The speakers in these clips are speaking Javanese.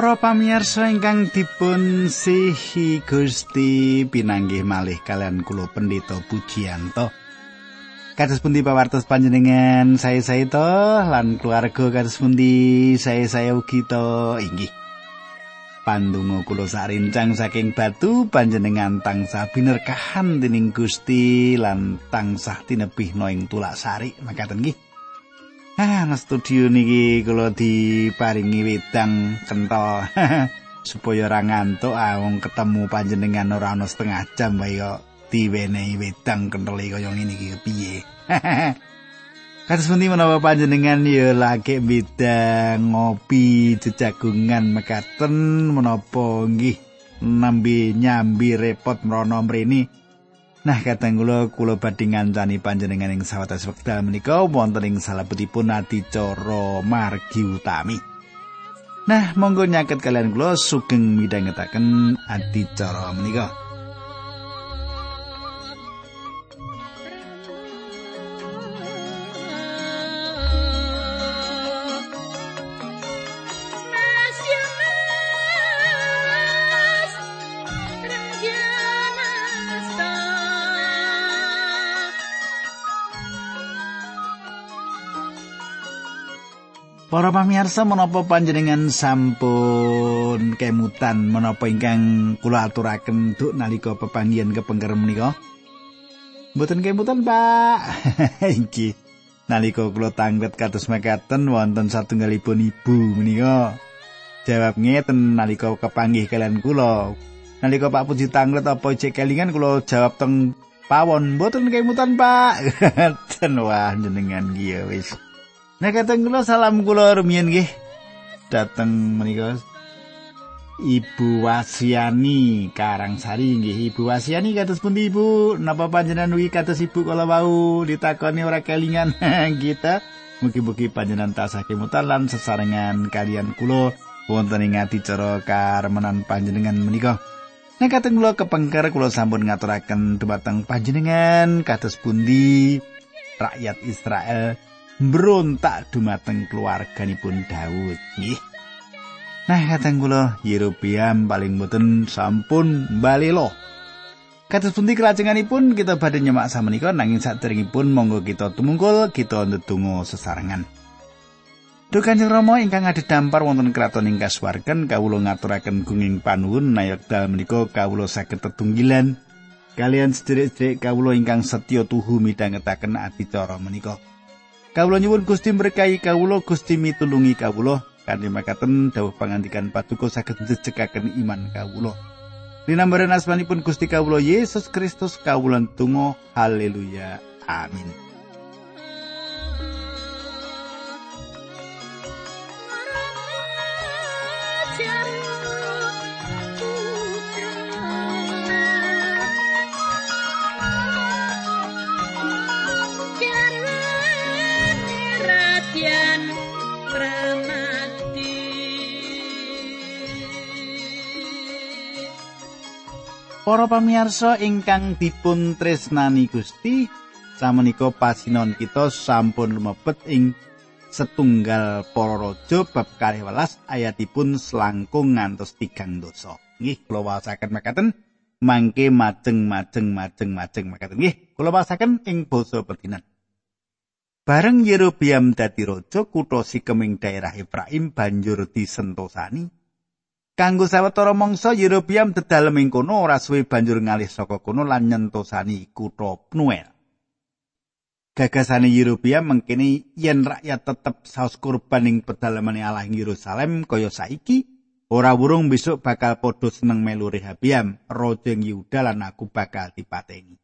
Para pamirsa ingkang dipun sihi Gusti pinanggih malih kalian kula Pendeta Pujiyanto. Kados pundi pawartos panjenengan saya-saya to lan keluarga kados pundi saya-saya ugi to inggih. Pandonga kula sarincang saking batu panjenengan tansah binerkahan dening Gusti lan tansah tinebih ing tulak sari makaten nggih. Ah, studio niki kula diparingi wedang kental supaya ora ngantuk ah wong ketemu panjenengan ora ana setengah jam wae kok diwenehi wedang kental kaya ngene iki piye. Kados pundi menawa panjenengan ya lagi beda ngopi jejagungan mekaten menapa nggih nambi nyambi repot mrono mrene Nah, kateng kula kula badhe ngancani panjenengan ing sawatas wekdal menika wonten ing salebetipun adicara margi utami. Nah, monggo nyaket kalian kula sugeng midhangetaken adicara menika. Para pamirsa menapa panjenengan sampun kemutan menapa ingkang kula aturaken duk nalika pepanggihan kepengker menika? Mboten kemutan, Pak. Iki nalika kula tanglet kados mekaten wonten satunggalipun ibu menika. Jawab ngeten nalika kepanggih kalian kula. Nalika Pak Puji tanglet apa cek kelingan kula jawab teng pawon, mboten kemutan, Pak. Den wah jenengan iki wis. Nek kateng kula salam kula rumiyin nggih. Dateng menika Ibu Wasiani Karangsari nggih. Ibu Wasiani kados pundi Ibu? Napa panjenengan wi kados Ibu kala wau ditakoni ora kelingan kita? Mugi-mugi panjenengan tasah kemutan lan sesarengan kalian kula wonten ing adicara karemenan panjenengan menika. Nek kateng kula kepengker kula sampun ngaturaken dumateng panjenengan kados pundi rakyat Israel mbrontak dumateng keluarganipun Daud nggih. Nah, kateng kula Yerobeam paling boten sampun balelo. Kados pundi kelajenganipun kita badhe nyemak samenika nanging saderengipun monggo kita tumungkul kita ndedonga sesarengan. Duh Kanjeng Rama ingkang dampar wonten kraton ing kasuwarken kawula ngaturaken gunging panuwun nayak dal menika kawula saged tetunggilan kalian sedherek-sedherek kawula ingkang setya tuhu midhangetaken adicara menika. Kawula nyuwun Gusti berkahi kawula Gusti mitulungi kawula kanthi makaten dawuh pangandikan patuko saged njejekaken iman kawula. Dinambaran asmanipun Gusti kawula Yesus Kristus kawula tunggu haleluya amin. Para pamirsa ingkang dipun tresnani Gusti, samenika pasinon kita sampun lumebet ing setunggal para raja bab 12 ayatipun selangkung ngantos tigang dosa. Nggih, kula wasaken makaten mangke majeng-majeng majeng-majeng makaten. Nggih, kula wasaken ing basa pedinan. Bareng Yerobiam dadi raja, kutha Sikeming daerah Efraim banjur disentosani Kanggo sawetara mangsa Yerobiam dedalem ing kono ora suwe banjur ngalih saka kono lan nyentosani kutha Pnuel. Gagasane Yerobiam mengkene yen rakyat tetep saus kurban ing pedalamane Allah ing Yerusalem kaya saiki, ora wurung besok bakal padha seneng melu Rehabiam, raja ing Yehuda lan aku bakal dipateni.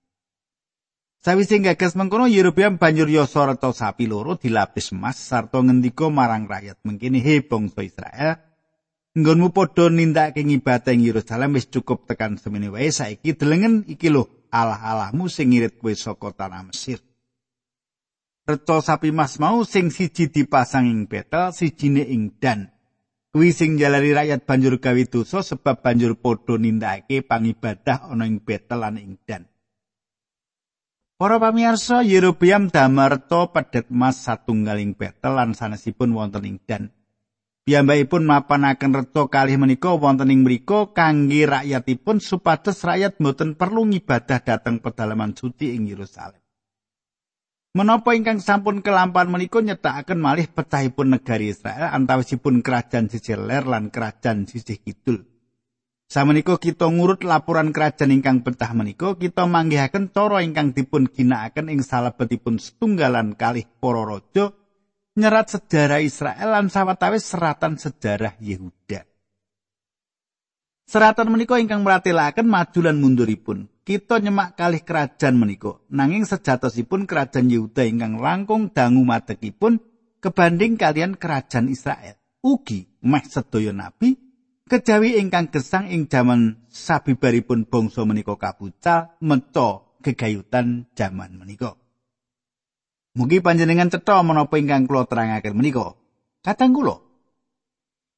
Sawise gagas mengkono Yerobiam banjur yasa reta sapi loro dilapis emas sarta ngendika marang rakyat mengkene he bangsa Israel nggonmu padha nindakake ngibadah ing Yerusalem wis cukup tekan semene wae saiki delengen iki lho Allah-Allahmu sing ngirit kowe saka tanah Mesir. Reca sapi mas mau sing siji dipasang ing Betel, sijine ing Dan. Kuwi sing jalari rakyat banjur gawe dosa sebab banjur padha nindakake pangibadah ana ing Betel lan ing Dan. Para pamirsa Yerobeam damarta pedet mas satunggaling Betel lan sanesipun wonten ing Dan. Piyambakipun mapanaken reto kalih menika wonten ing mriku kangge rakyatipun supados rakyat boten perlu ngibadah dhateng pedalaman suci ing Yerusalem. Menapa ingkang sampun kelampan menika nyetakaken malih pecahipun negari Israel antawisipun kerajaan sisih ler lan kerajaan sisih kidul. Samenika kita ngurut laporan kerajaan ingkang pecah menika kita manggihaken cara ingkang dipun ginakaken ing salebetipun setunggalan kalih para raja nyerat sejarah Israel lan sawetawis seratan sejarah Yehuda. Seratan menika ingkang meratelaken maju lan munduripun. Kita nyemak kalih kerajaan menika, nanging sejatosipun kerajaan Yehuda ingkang langkung dangu madegipun kebanding kalian kerajaan Israel. Ugi meh sedaya nabi kejawi ingkang gesang ing jaman sabibaripun bangsa menika kapucal meca gegayutan jaman menika. Mugi panjenengan cetha menapa ingkang kula terangaken menika. Kadang kula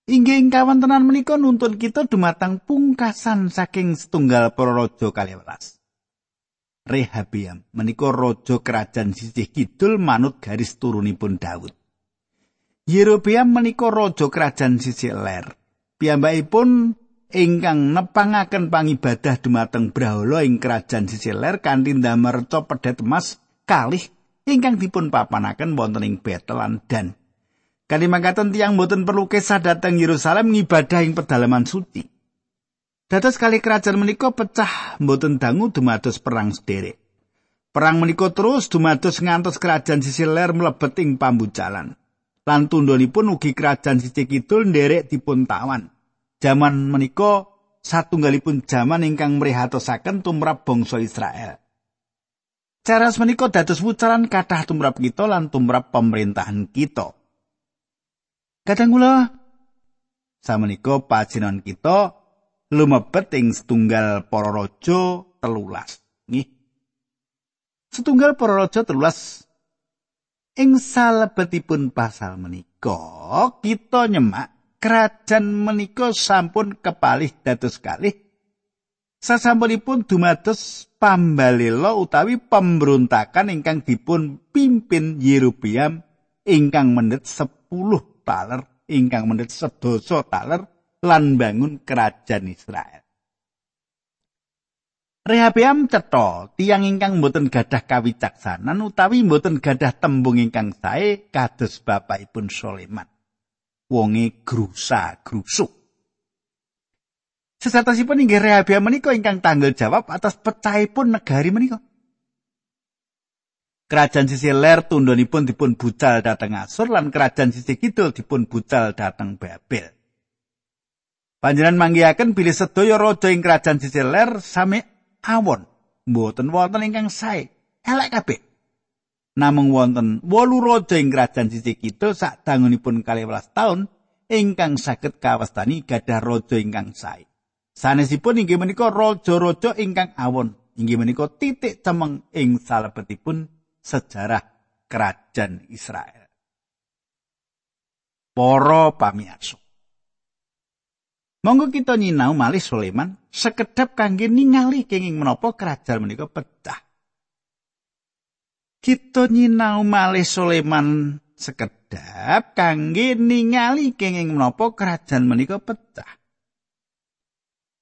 inggih ing kawontenan menika nuntun kita dumateng pungkasan saking setunggal para raja kaliwelas. Rehabiam menika raja kerajaan sisih kidul manut garis turunipun Daud. Yerobeam menika raja kerajaan sisih ler. Piyambakipun ingkang nepangaken pangibadah dumateng Brahala ing kerajaan sisih ler kanthi ndamel reca pedhet emas kalih ingkang dipun papanaken wonten ing Betelan dan kalimangkaten tiang boten perlu kesah dateng Yerusalem ngibadah ing pedalaman suci. Dados kali kerajaan menika pecah boten dangu dumados perang sederek. Perang menika terus dumados ngantos kerajaan sisi ler mlebet ing pambucalan. Lan tundhonipun ugi kerajaan sisi kidul nderek dipun tawan. Jaman menika satunggalipun jaman ingkang mrihatosaken tumrap bangsa Israel. Cara menika dados wucaran kathah tumrap kita lan tumrap pemerintahan kita. Kadang kula samenika pacinan kita lumebet ing setunggal para raja telulas. Nggih. Setunggal para raja telulas ing salebetipun pasal menika kita nyemak kerajaan menika sampun kepalih dados kalih Sasampunipun dumados pambalela utawi pemberontakan ingkang dipun pimpin Yerobeam ingkang menit 10 taler ingkang menit sedoso taler lan bangun kerajaan Israel. Rehabeam cetha tiang ingkang boten gadah kawicaksanan utawi boten gadah tembung ingkang sae kados bapakipun Soleman. Wonge grusa grusuk. Sesatosipun inggih Rehabiam menika ingkang tanggal jawab atas pecahipun negari menika. Kerajaan sisi ler tundhonipun dipun bucal dhateng Asur lan kerajaan sisi kidul dipun bucal dhateng Babel. Panjenengan manggihaken bilih sedaya raja ing kerajaan sisi ler sami awon, mboten wonten ingkang sae, elek kabeh. Namung wonten 8 raja ing kerajaan sisi kidul sak dangunipun 12 taun ingkang saged kawastani gadah raja ingkang sae. Sanesipun inggih menika raja-raja ingkang awon, inggih menika titik cemeng ing salebetipun sejarah kerajaan Israel. Para pamirsa. Monggo kita nyinau malih Sulaiman sekedap kangge ningali kenging menapa kerajaan menika pecah. Kita nyinau malih Sulaiman sekedap kangge ningali kenging menapa kerajaan menika pecah.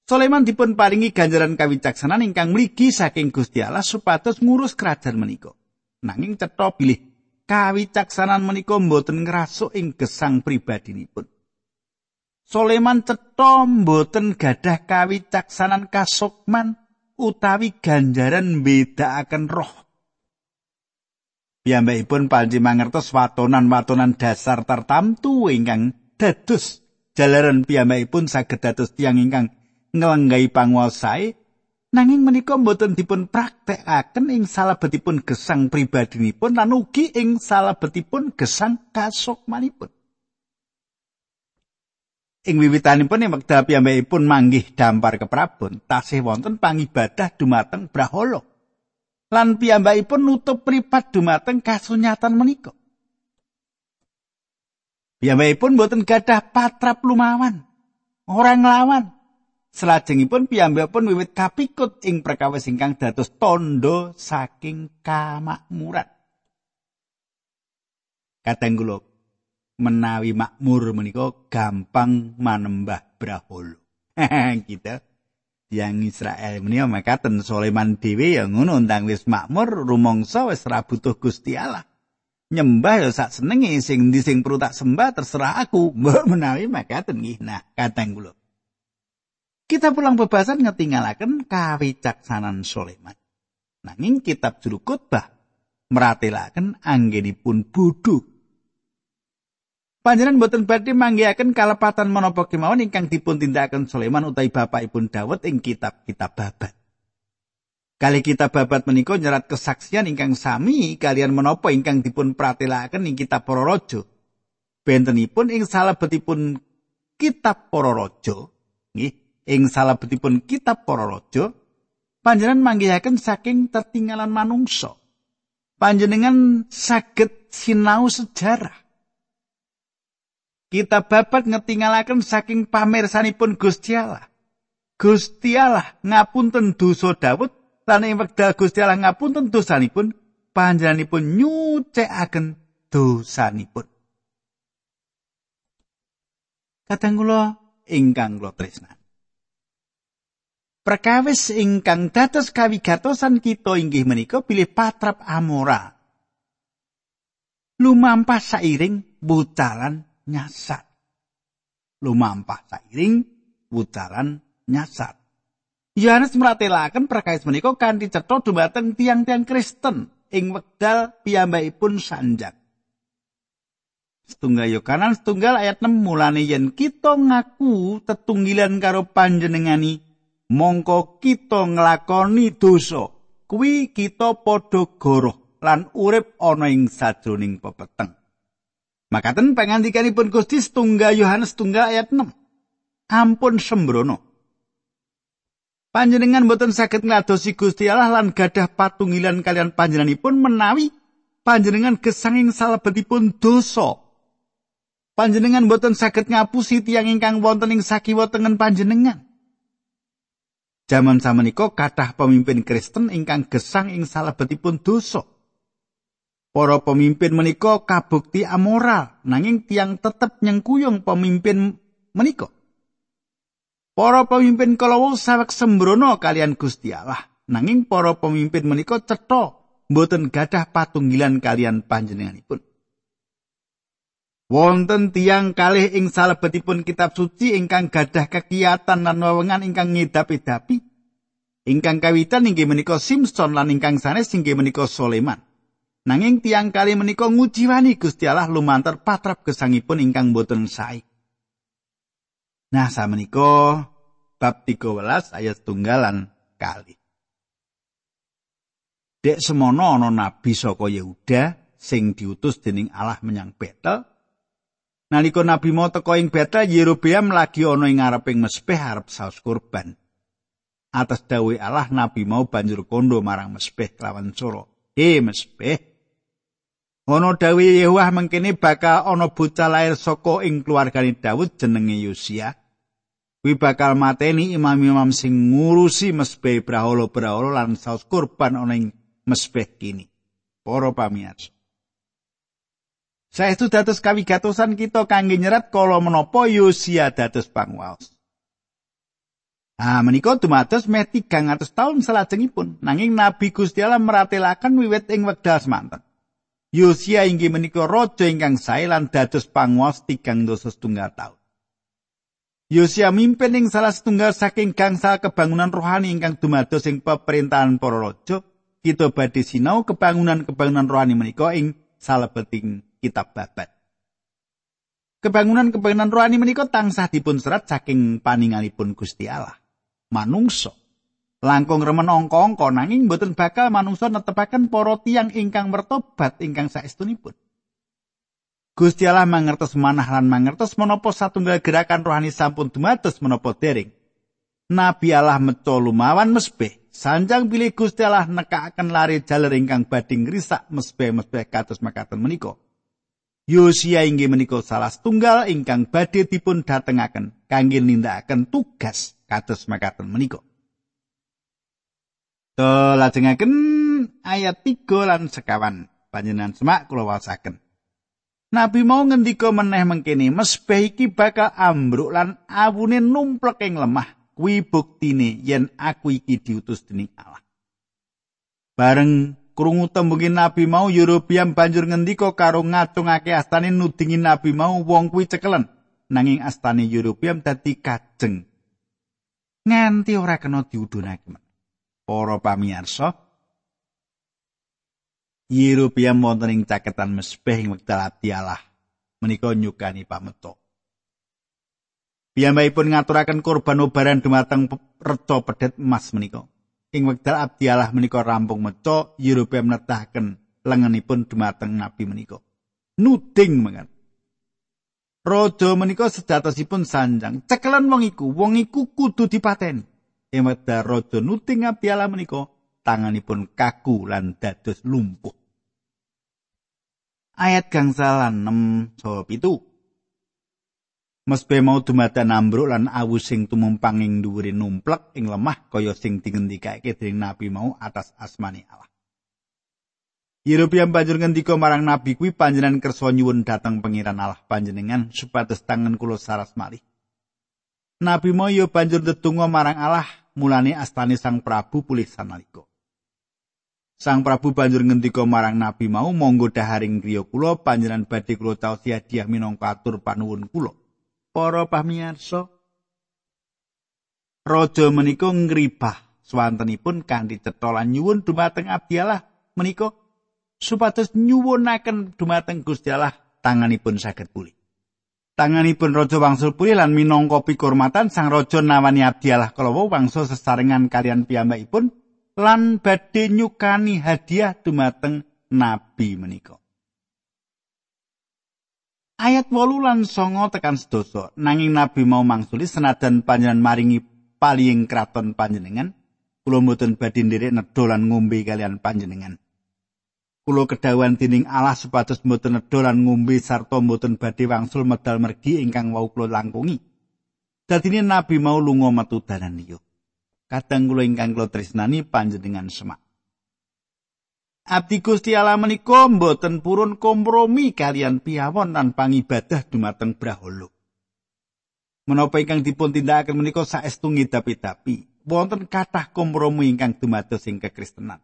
Sulaiman dipun paringi ganjaran kawicaksanan ingkang mligi saking Gusti Allah supados ngurus kerajaan menika. Nanging cetha bilih kawicaksanan menika mboten ngrasuk ing gesang pribadinipun. Sulaiman cetha mboten gadah kawicaksanan kasukman utawi ganjaran bedakaken roh. Piyambakipun panci mangertos watonan-watonan dasar tartamtu ingkang dados jalaran piyambakipun saged dados tiyang ingkang ngelenggai panguasai nanging menika mboten dipun praktekaken ing salebetipun gesang pribadinipun lan ugi ing salebetipun gesang kasukmanipun. Ing wiwitanipun ing wekdal piyambakipun manggih dampar keprabon tasih wonten pangibadah dumateng Brahala. Lan piyambakipun nutup pripat dumateng kasunyatan menika. Piyambakipun mboten gadah patrap lumawan orang lawan Selajengipun piyambakipun wiwit kapikut ing perkawis ingkang dados tondo saking kamakmuran. Kadang kula menawi makmur menika gampang manembah brahala. kita yang Israel menika makaten Sulaiman dhewe ya ngono ndang wis makmur rumangsa wis ora butuh Gusti Allah. Nyembah ya sak senenge sing ndi sing perlu tak sembah terserah aku. Mbok menawi makaten nggih. Nah, kateng kula. Kita pulang bebasan ngetinggalaken kawicaksanan Sulaiman. Nanging kitab juru khotbah meratelaken anggenipun bodho Panjenengan boten badhe manggihaken kalepatan menapa kemawon ingkang dipun tindakaken Sulaiman utawi bapakipun Daud ing kitab-kitab babat. Kali kitab babat menika nyerat kesaksian ingkang sami kalian menapa ingkang dipun pratelaken ing kitab para raja. Bentenipun ing salebetipun kitab para raja, nggih, ing salebetipun kitab para raja, panjenengan manggihaken saking tertinggalan manungsa. Panjenengan saged sinau sejarah kita babat ngetingalaken saking pamirsanipun Gusti Allah. Gusti Allah ngapunten dosa Daud lan ing wekdal Gusti Allah ngapunten dosanipun panjenenganipun nyucikaken dosanipun. Kadang kula ingkang kula tresnan. Perkawis ingkang dados kawigatosan kita inggih menika pilih patrap amora. Lumampah sairing butalan nyasar. Lumampah sairing putaran nyasar. Yohanes meratelaken perkais menika kanthi cetha dumateng tiang-tiang Kristen ing wekdal piyambakipun sanjak. Setunggal yo kanan setunggal ayat 6 mulane yen kita ngaku tetunggilan karo panjenengani mongko kita nglakoni dosa kuwi kita padha goroh lan urip ana ing sajroning pepeteng. Makaten pangandikanipun Gusti setunggal Yohanes tunggal ayat 6. Ampun sembrono. Panjenengan boten saged ngadosi Gusti Allah lan gadah patunggilan kalian panjenenganipun menawi panjenengan gesanging salebetipun dosa. Panjenengan boten saged ngapusi tiyang ingkang wonten ing sakiwa tengen panjenengan. Jaman samenika kathah pemimpin Kristen ingkang gesang ing salebetipun dosa. Para pemimpin menika kabukti amoral nanging tiang tetep nyengkuyung pemimpin menika. Para pemimpin kalawau sawek sembrono kalian Gusti Allah nanging para pemimpin menika cetha mboten gadah patunggilan kalian panjenenganipun. Wonten tiang kalih ing salebetipun kitab suci ingkang gadah kegiatan lan wewengan ingkang ngedapi-dapi. Ingkang kawitan inggih menika Simpson lan ingkang sanes inggih menika Soleman. Nanging tiang kali menika ngujiwani Gusti Allah lumantar patrap gesangipun ingkang boten sae. Nah, samenika bab 13 ayat tunggalan kali. Dek semono ana nabi saka Yehuda sing diutus dening Allah menyang Betel. Nalika nabi mau teka ing Betel, Yerobeam lagi ana ing ngareping mespeh arep saus kurban. Atas dawe Allah nabi mau banjur kondo marang mespeh lawan soro. He mespeh, Ana dawe Yehowah mengkene bakal ana bocah lair saka ing keluargane Daud jenenge Yosia. Kuwi bakal mateni imam-imam sing ngurusi mesbeh brahala-brahala lan saus kurban ana ing mesbeh kini. Para pamirsa. Saestu dados kawigatosan kita kangge nyerat kala menapa Yosia dados pangwaos. Ah menika dumados meh 300 taun salajengipun nanging Nabi Gusti Allah meratelaken wiwit ing wekdal semanten. Yosia inggih menika raja ingkang sae lan dados panguwas tigang dosa setunggal taun. Yosia mimpin ing salah setunggal saking gangsal kebangunan rohani ingkang dumados ing pemerintahan para raja. Kita badhe sinau kebangunan-kebangunan rohani menika ing salebeting kitab babat. Kebangunan-kebangunan rohani menika tansah dipun serat saking paningalipun Gusti Allah. Manungsa langkung remen angka-angka nanging boten bakal manungsa netepaken para tiyang ingkang mertobat ingkang saestunipun. Gusti Allah mangertos manah lan mangertos menapa satunggal gerakan rohani sampun dumados menapa dereng. Nabi Allah meco lumawan mesbeh, sanjang pilih Gusti Allah nekakaken lari jaler ingkang badhe ngrisak mesbeh-mesbeh kados makaten menika. Yosia inggih menika salah setunggal ingkang badhe dipun datengaken kangge nindakaken tugas kados makaten menika. To lajengaken ayat 3 lan sekawan panjenengan semak kula wasaken. Nabi mau ngendika meneh mengkene, mesbeh iki bakal ambruk lan awune numplek ing lemah. Kuwi buktine yen aku iki diutus dening Allah. Bareng krungu tembungin Nabi mau Yerobiam banjur ngendika karo ngacungake astane nudingi Nabi mau wong kuwi cekelen. Nanging astane Yerobiam dadi kajeng. Nganti ora kena diudunake. Para pamirsa, Yerobiam wonten ing caketan mesbeh ing wekdal abdi Allah menika nyukani pameto. Piyambakipun ngaturaken kurban obaran dumateng reca pedet emas menika. ing wekdal Abdi Allah menika rampung meco Yerobeam netahken lengenipun dumateng Nabi menika. Nuding mangan. Raja menika sedatosipun sanjang, cekelan wong iku, wong iku kudu dipateni. Ing wekdal raja nuding Abdi Allah menika, tanganipun kaku lan dados lumpuh. Ayat gangsalan 6 sawah 7. mesbe mau dumadan ambruk lan awu sing tumumpang ing dhuwure numplek ing lemah kaya sing digendikake dening nabi mau atas asmani Allah. Yerobiam banjur ngendika marang nabi kuwi panjenengan kersa nyuwun dhateng pangeran Allah panjenengan supados tangan kula saras malih. Nabi mau ya banjur ndedonga marang Allah mulane astane sang Prabu pulih sanalika. Sang Prabu banjur ngendika marang Nabi mau monggo daharing griya kula panjenengan badhe kula taosi hadiah minangka atur panuwun kula. Para pamirsa, raja menika ngribah swantenipun kanthi cetha lan nyuwun dumateng Abdi Allah menika supados nyuwunaken dumateng Gusti Allah tanganipun saged pulih. Tanganipun raja wangsul pulih lan minangka pikurmatan sang raja nawani Abdi Allah kalawa wangsul sesarengan kalian piyambakipun lan badhe nyukani hadiah dumateng nabi menika. Ayat 8 lan 9 tekan sedoso nanging nabi mau mangsuli senadan panjenengan maringi paling kraton panjenengan kula mboten badhe nderek nedha lan ngombe kalian panjenengan. Kula kedawan dening Allah supados mboten nedha lan ngombe sarta mboten badhe wangsul medal mergi ingkang wau kula langkungi. Dadine nabi mau lunga metu dalan liya. kadang kula ingkang kula tresnani panjenengan semak. Abdi Gusti Allah menika mboten purun kompromi kalian piyawon lan pangibadah dumateng Brahala. Menapa ingkang dipun tindakaken menika saestu ngidapi-dapi, wonten kathah kompromi ingkang dumados ing kekristenan.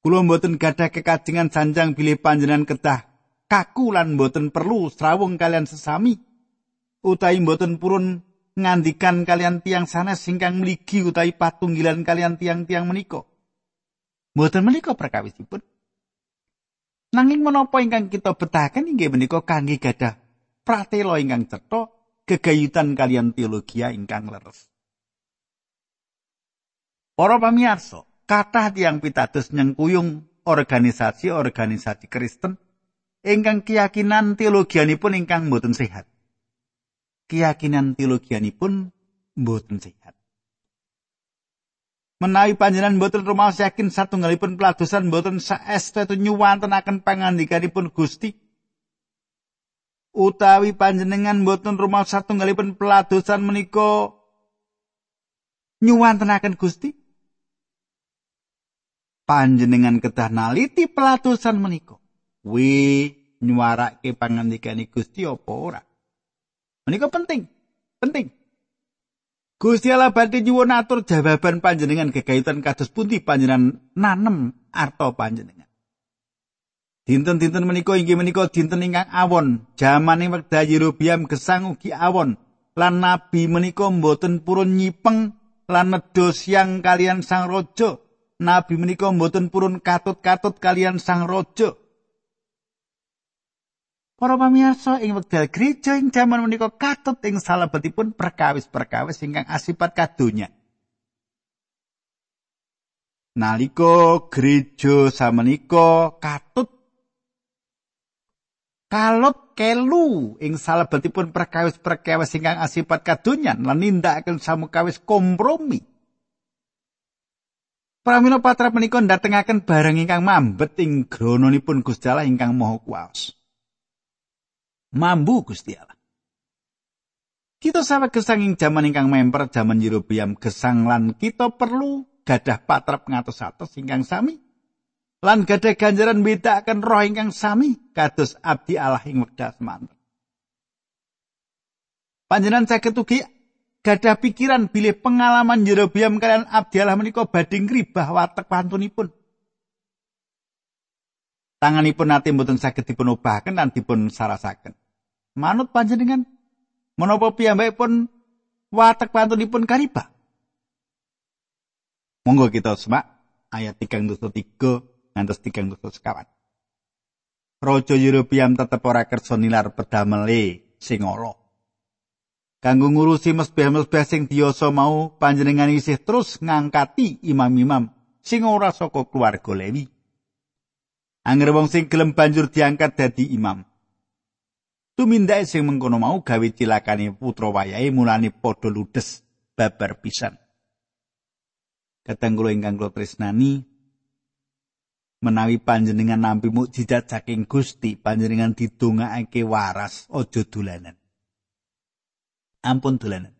Kula mboten gadah kekajengan sanjang bilih panjenengan kedah kaku lan mboten perlu srawung kalian sesami utawi mboten purun ngandikan kalian tiang sanes singkang mligi utawi patunggilan kalian tiang-tiang menika. Mboten menika perkawisipun. Nanging menapa ingkang kita betahaken inggih menika kangge gadah pratela ingkang cetha gegayutan kalian teologi ingkang leres. Para pamirsa, kathah tiang pitados nyengkuyung organisasi-organisasi Kristen ingkang keyakinan teologianipun ingkang mboten sehat. keyakinan teologianipun mboten sehat. Menawi panjenengan mboten rumaos yakin satunggalipun peladosan mboten saestu nyuwantenaken pangandikanipun Gusti utawi panjenengan mboten rumaos satunggalipun peladosan menika nyuwantenaken Gusti panjenengan kedah naliti peladosan menika wi nyuarake pangandikane Gusti apa ora Menika penting. Penting. Gusti Allah badhe nyuwun atur jawaban panjenengan gegayutan kados pundi panjenengan nanem arto panjenengan. Dinten-dinten menika inggih menika dinten ingkang awon, jamane wekdal Yerobiam gesang ugi awon. Lan nabi menika mboten purun nyipeng lan nedha siang kalian sang raja. Nabi menika mboten purun katut-katut kalian sang raja. Para pamirsa ing wekdal gereja ing jaman menika katut ing salebetipun perkawis-perkawis ingkang asipat kadonya. Naliko gereja samenika katut kalut kelu ing salebetipun perkawis-perkawis ingkang asipat kadonya lan nindakaken samukawis kompromi. Pramila patra menika ndatengaken barang ingkang mambet ing grononipun Gusti Allah ingkang Maha Kuwasa. Mambu Gusti Allah. Kita sawet gesang ing jaman ingkang memper jaman Yerobiam gesang lan kita perlu gadah patrap ngatos atos ingkang sami. lan gadah ganjaran bedakaken roh ingkang sami kados abdi Allah ing wekdal semanten. Panjenengan saged ugi gadah pikiran bilih pengalaman Yerobiam kalian abdi Allah menika badhe ngribah watek pantunipun. Tanganipun nate mboten saged dipun obahaken lan dipun sarasaken. Manut panjenengan menapa piyambakipun watek pantunipun karibah? Monggo kita semak ayat 33 ngantos tigang dosa sekawan. Raja Yerobiam tetep ora kersa nilar pedamele sing ala. Kanggo ngurusi mesbeh-mesbeh sing biasa mau panjenengan isih terus ngangkati imam-imam sing ora saka keluarga Lewi. Angger wong sing gelem banjur diangkat dadi imam. Tumindake sing mengkono mau gawe cilakane putra wayahe mulane padha ludes babar pisan. Kadang kula ingkang kula tresnani, menawi panjenengan nampi mukjizat saking Gusti panjenengan didongakake waras aja dolanan ampun dolanan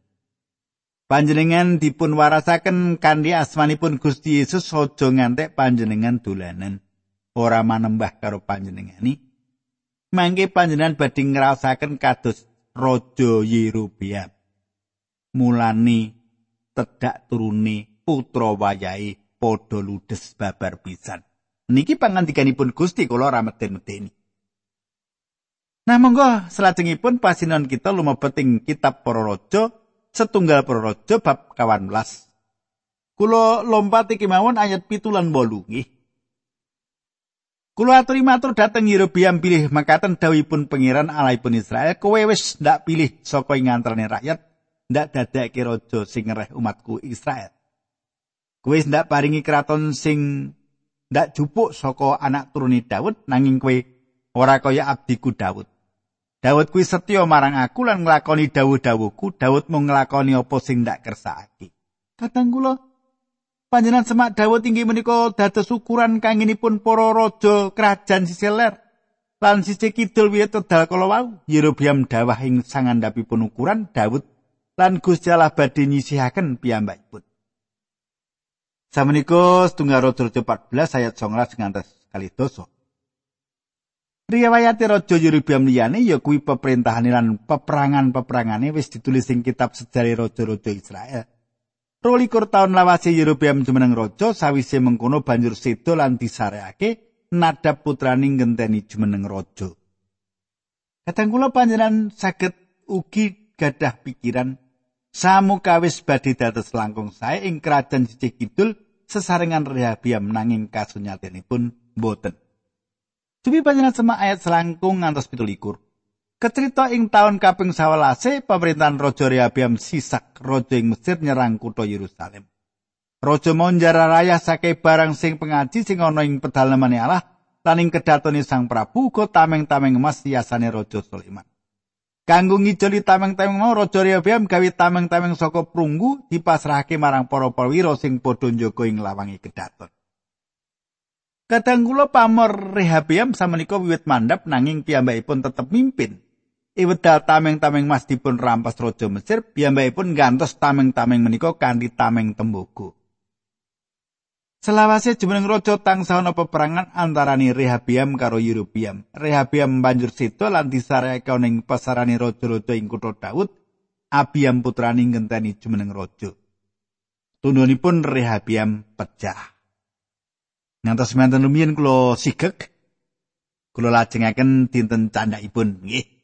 panjenengan dipun warasaken kanthi asmanipun Gusti Yesus aja ngantek panjenengan dolanan ora manembah karo panjenengani mangke panjenengan badhe ngrasaken kados raja Yerobeam mulane tedak turune putra wayahe padha ludes babar pisan Niki pangandikanipun Gusti kula ora meden-medeni. Nah monggo selajengipun pasinan kita lumebet ing kitab Para Raja setunggal Para Raja bab 18. Kula lompat iki mawon ayat pitulan bolu nggih. Kula aturi matur dhateng Yerobiam pilih makaten dawuhipun pangeran Allahipun Israel kowe wis ndak pilih saka ing antarane rakyat ndak dadake raja sing ngereh umatku Israel. Kowe ndak paringi kraton sing ndak jupuk saka anak turune Daud nanging kowe ora kaya abdiku Daud. Daud kuwi setya marang aku lan nglakoni dawuh-dawuhku. Daud mung nglakoni apa sing ndak kersakake. Kadang kula panjenengan semak Daud inggih menika dados ukuran kangenipun para raja kerajaan sisi ler. Lan sisi kidul wiwit tedal kala wau Yerobiam dawah ing sangandhapipun ukuran Daud lan Gusti Allah badhe nyisihaken piyambakipun. Sameniko setunggal rojo 14 ayat 19 ngantos kali doso. Riwayat Raja Yerobiam liyane ya kuwi peperintahan lan peperangan-peperangane wis ditulis ing kitab sejarah raja-raja Israel. Rolikur tahun lawase Yerobiam jumeneng raja sawise mengkono banjur sedo lan disareake nadab putraning ngenteni jumeneng raja. Kadang kula panjenengan saged ugi gadah pikiran Samukawis badhe dados langkung sae ing kerajaan sisih kidul sesarengan Rehabiam nanging kasunyatanipun boten. Dupi panjenengan semak ayat selangkung ngantos 17. Kecerita ing taun kaping 11 pemerintahan Raja Rehabiam sisak raja ing Mesir nyerang kutha Yerusalem. Raja monjara raya sake barang sing pengaji sing ana ing pedalemane Allah lan ing kedatone Sang Prabu uga tameng-tameng emas hiasane Raja Sulaiman. Kanggo ngijoli tameng-tameng mau Raja Rehoboam gawe tameng-tameng saka prunggu dipasrahake marang para perwira sing padha njaga ing lawange kedaton. Kadang kula pamor Rehoboam samenika wiwit mandhap nanging piyambakipun tetep mimpin. Iwedal tameng-tameng mas dipun rampas Raja Mesir, piyambakipun gantos tameng-tameng menika kanthi tameng tembogo. Selawase jumeneng raja tansah ana peperangan antarane Rehabiam karo Yerobiam. Rehabiam banjur sida lan disareke ning pasarane raja-raja ing kutha Daud. Abiam putrane ngenteni jumeneng raja. Tundhonipun Rehabiam pecah. Ngantos menten lumiyin kula sigek. Kula lajengaken dinten candhakipun nggih.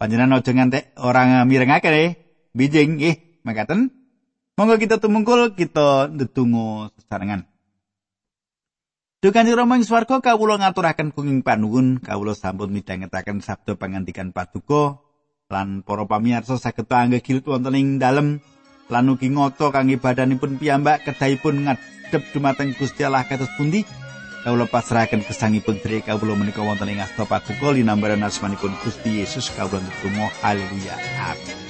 Panjenengan aja ngantek ora mirengake nggih. Bijing nggih, makaten. Monggo kita tumungkul kita ndedonga sesarengan. Dukan Rama ing swarga kawula ngaturaken kenging panuwun kawula sampun midhangetaken sabda pangandikan paduka lan para pamirsa saged anggegil wonten ing dalem lan ugi ngoto kangge badanipun piyambak kedahipun ngadhep dumateng Gusti Allah kados pundi kawula pasrahaken gesangipun dherek kawula menika wonten ing asta paduka linambaran asmanipun Gusti Yesus. Kawula nuwun haleluya. Amin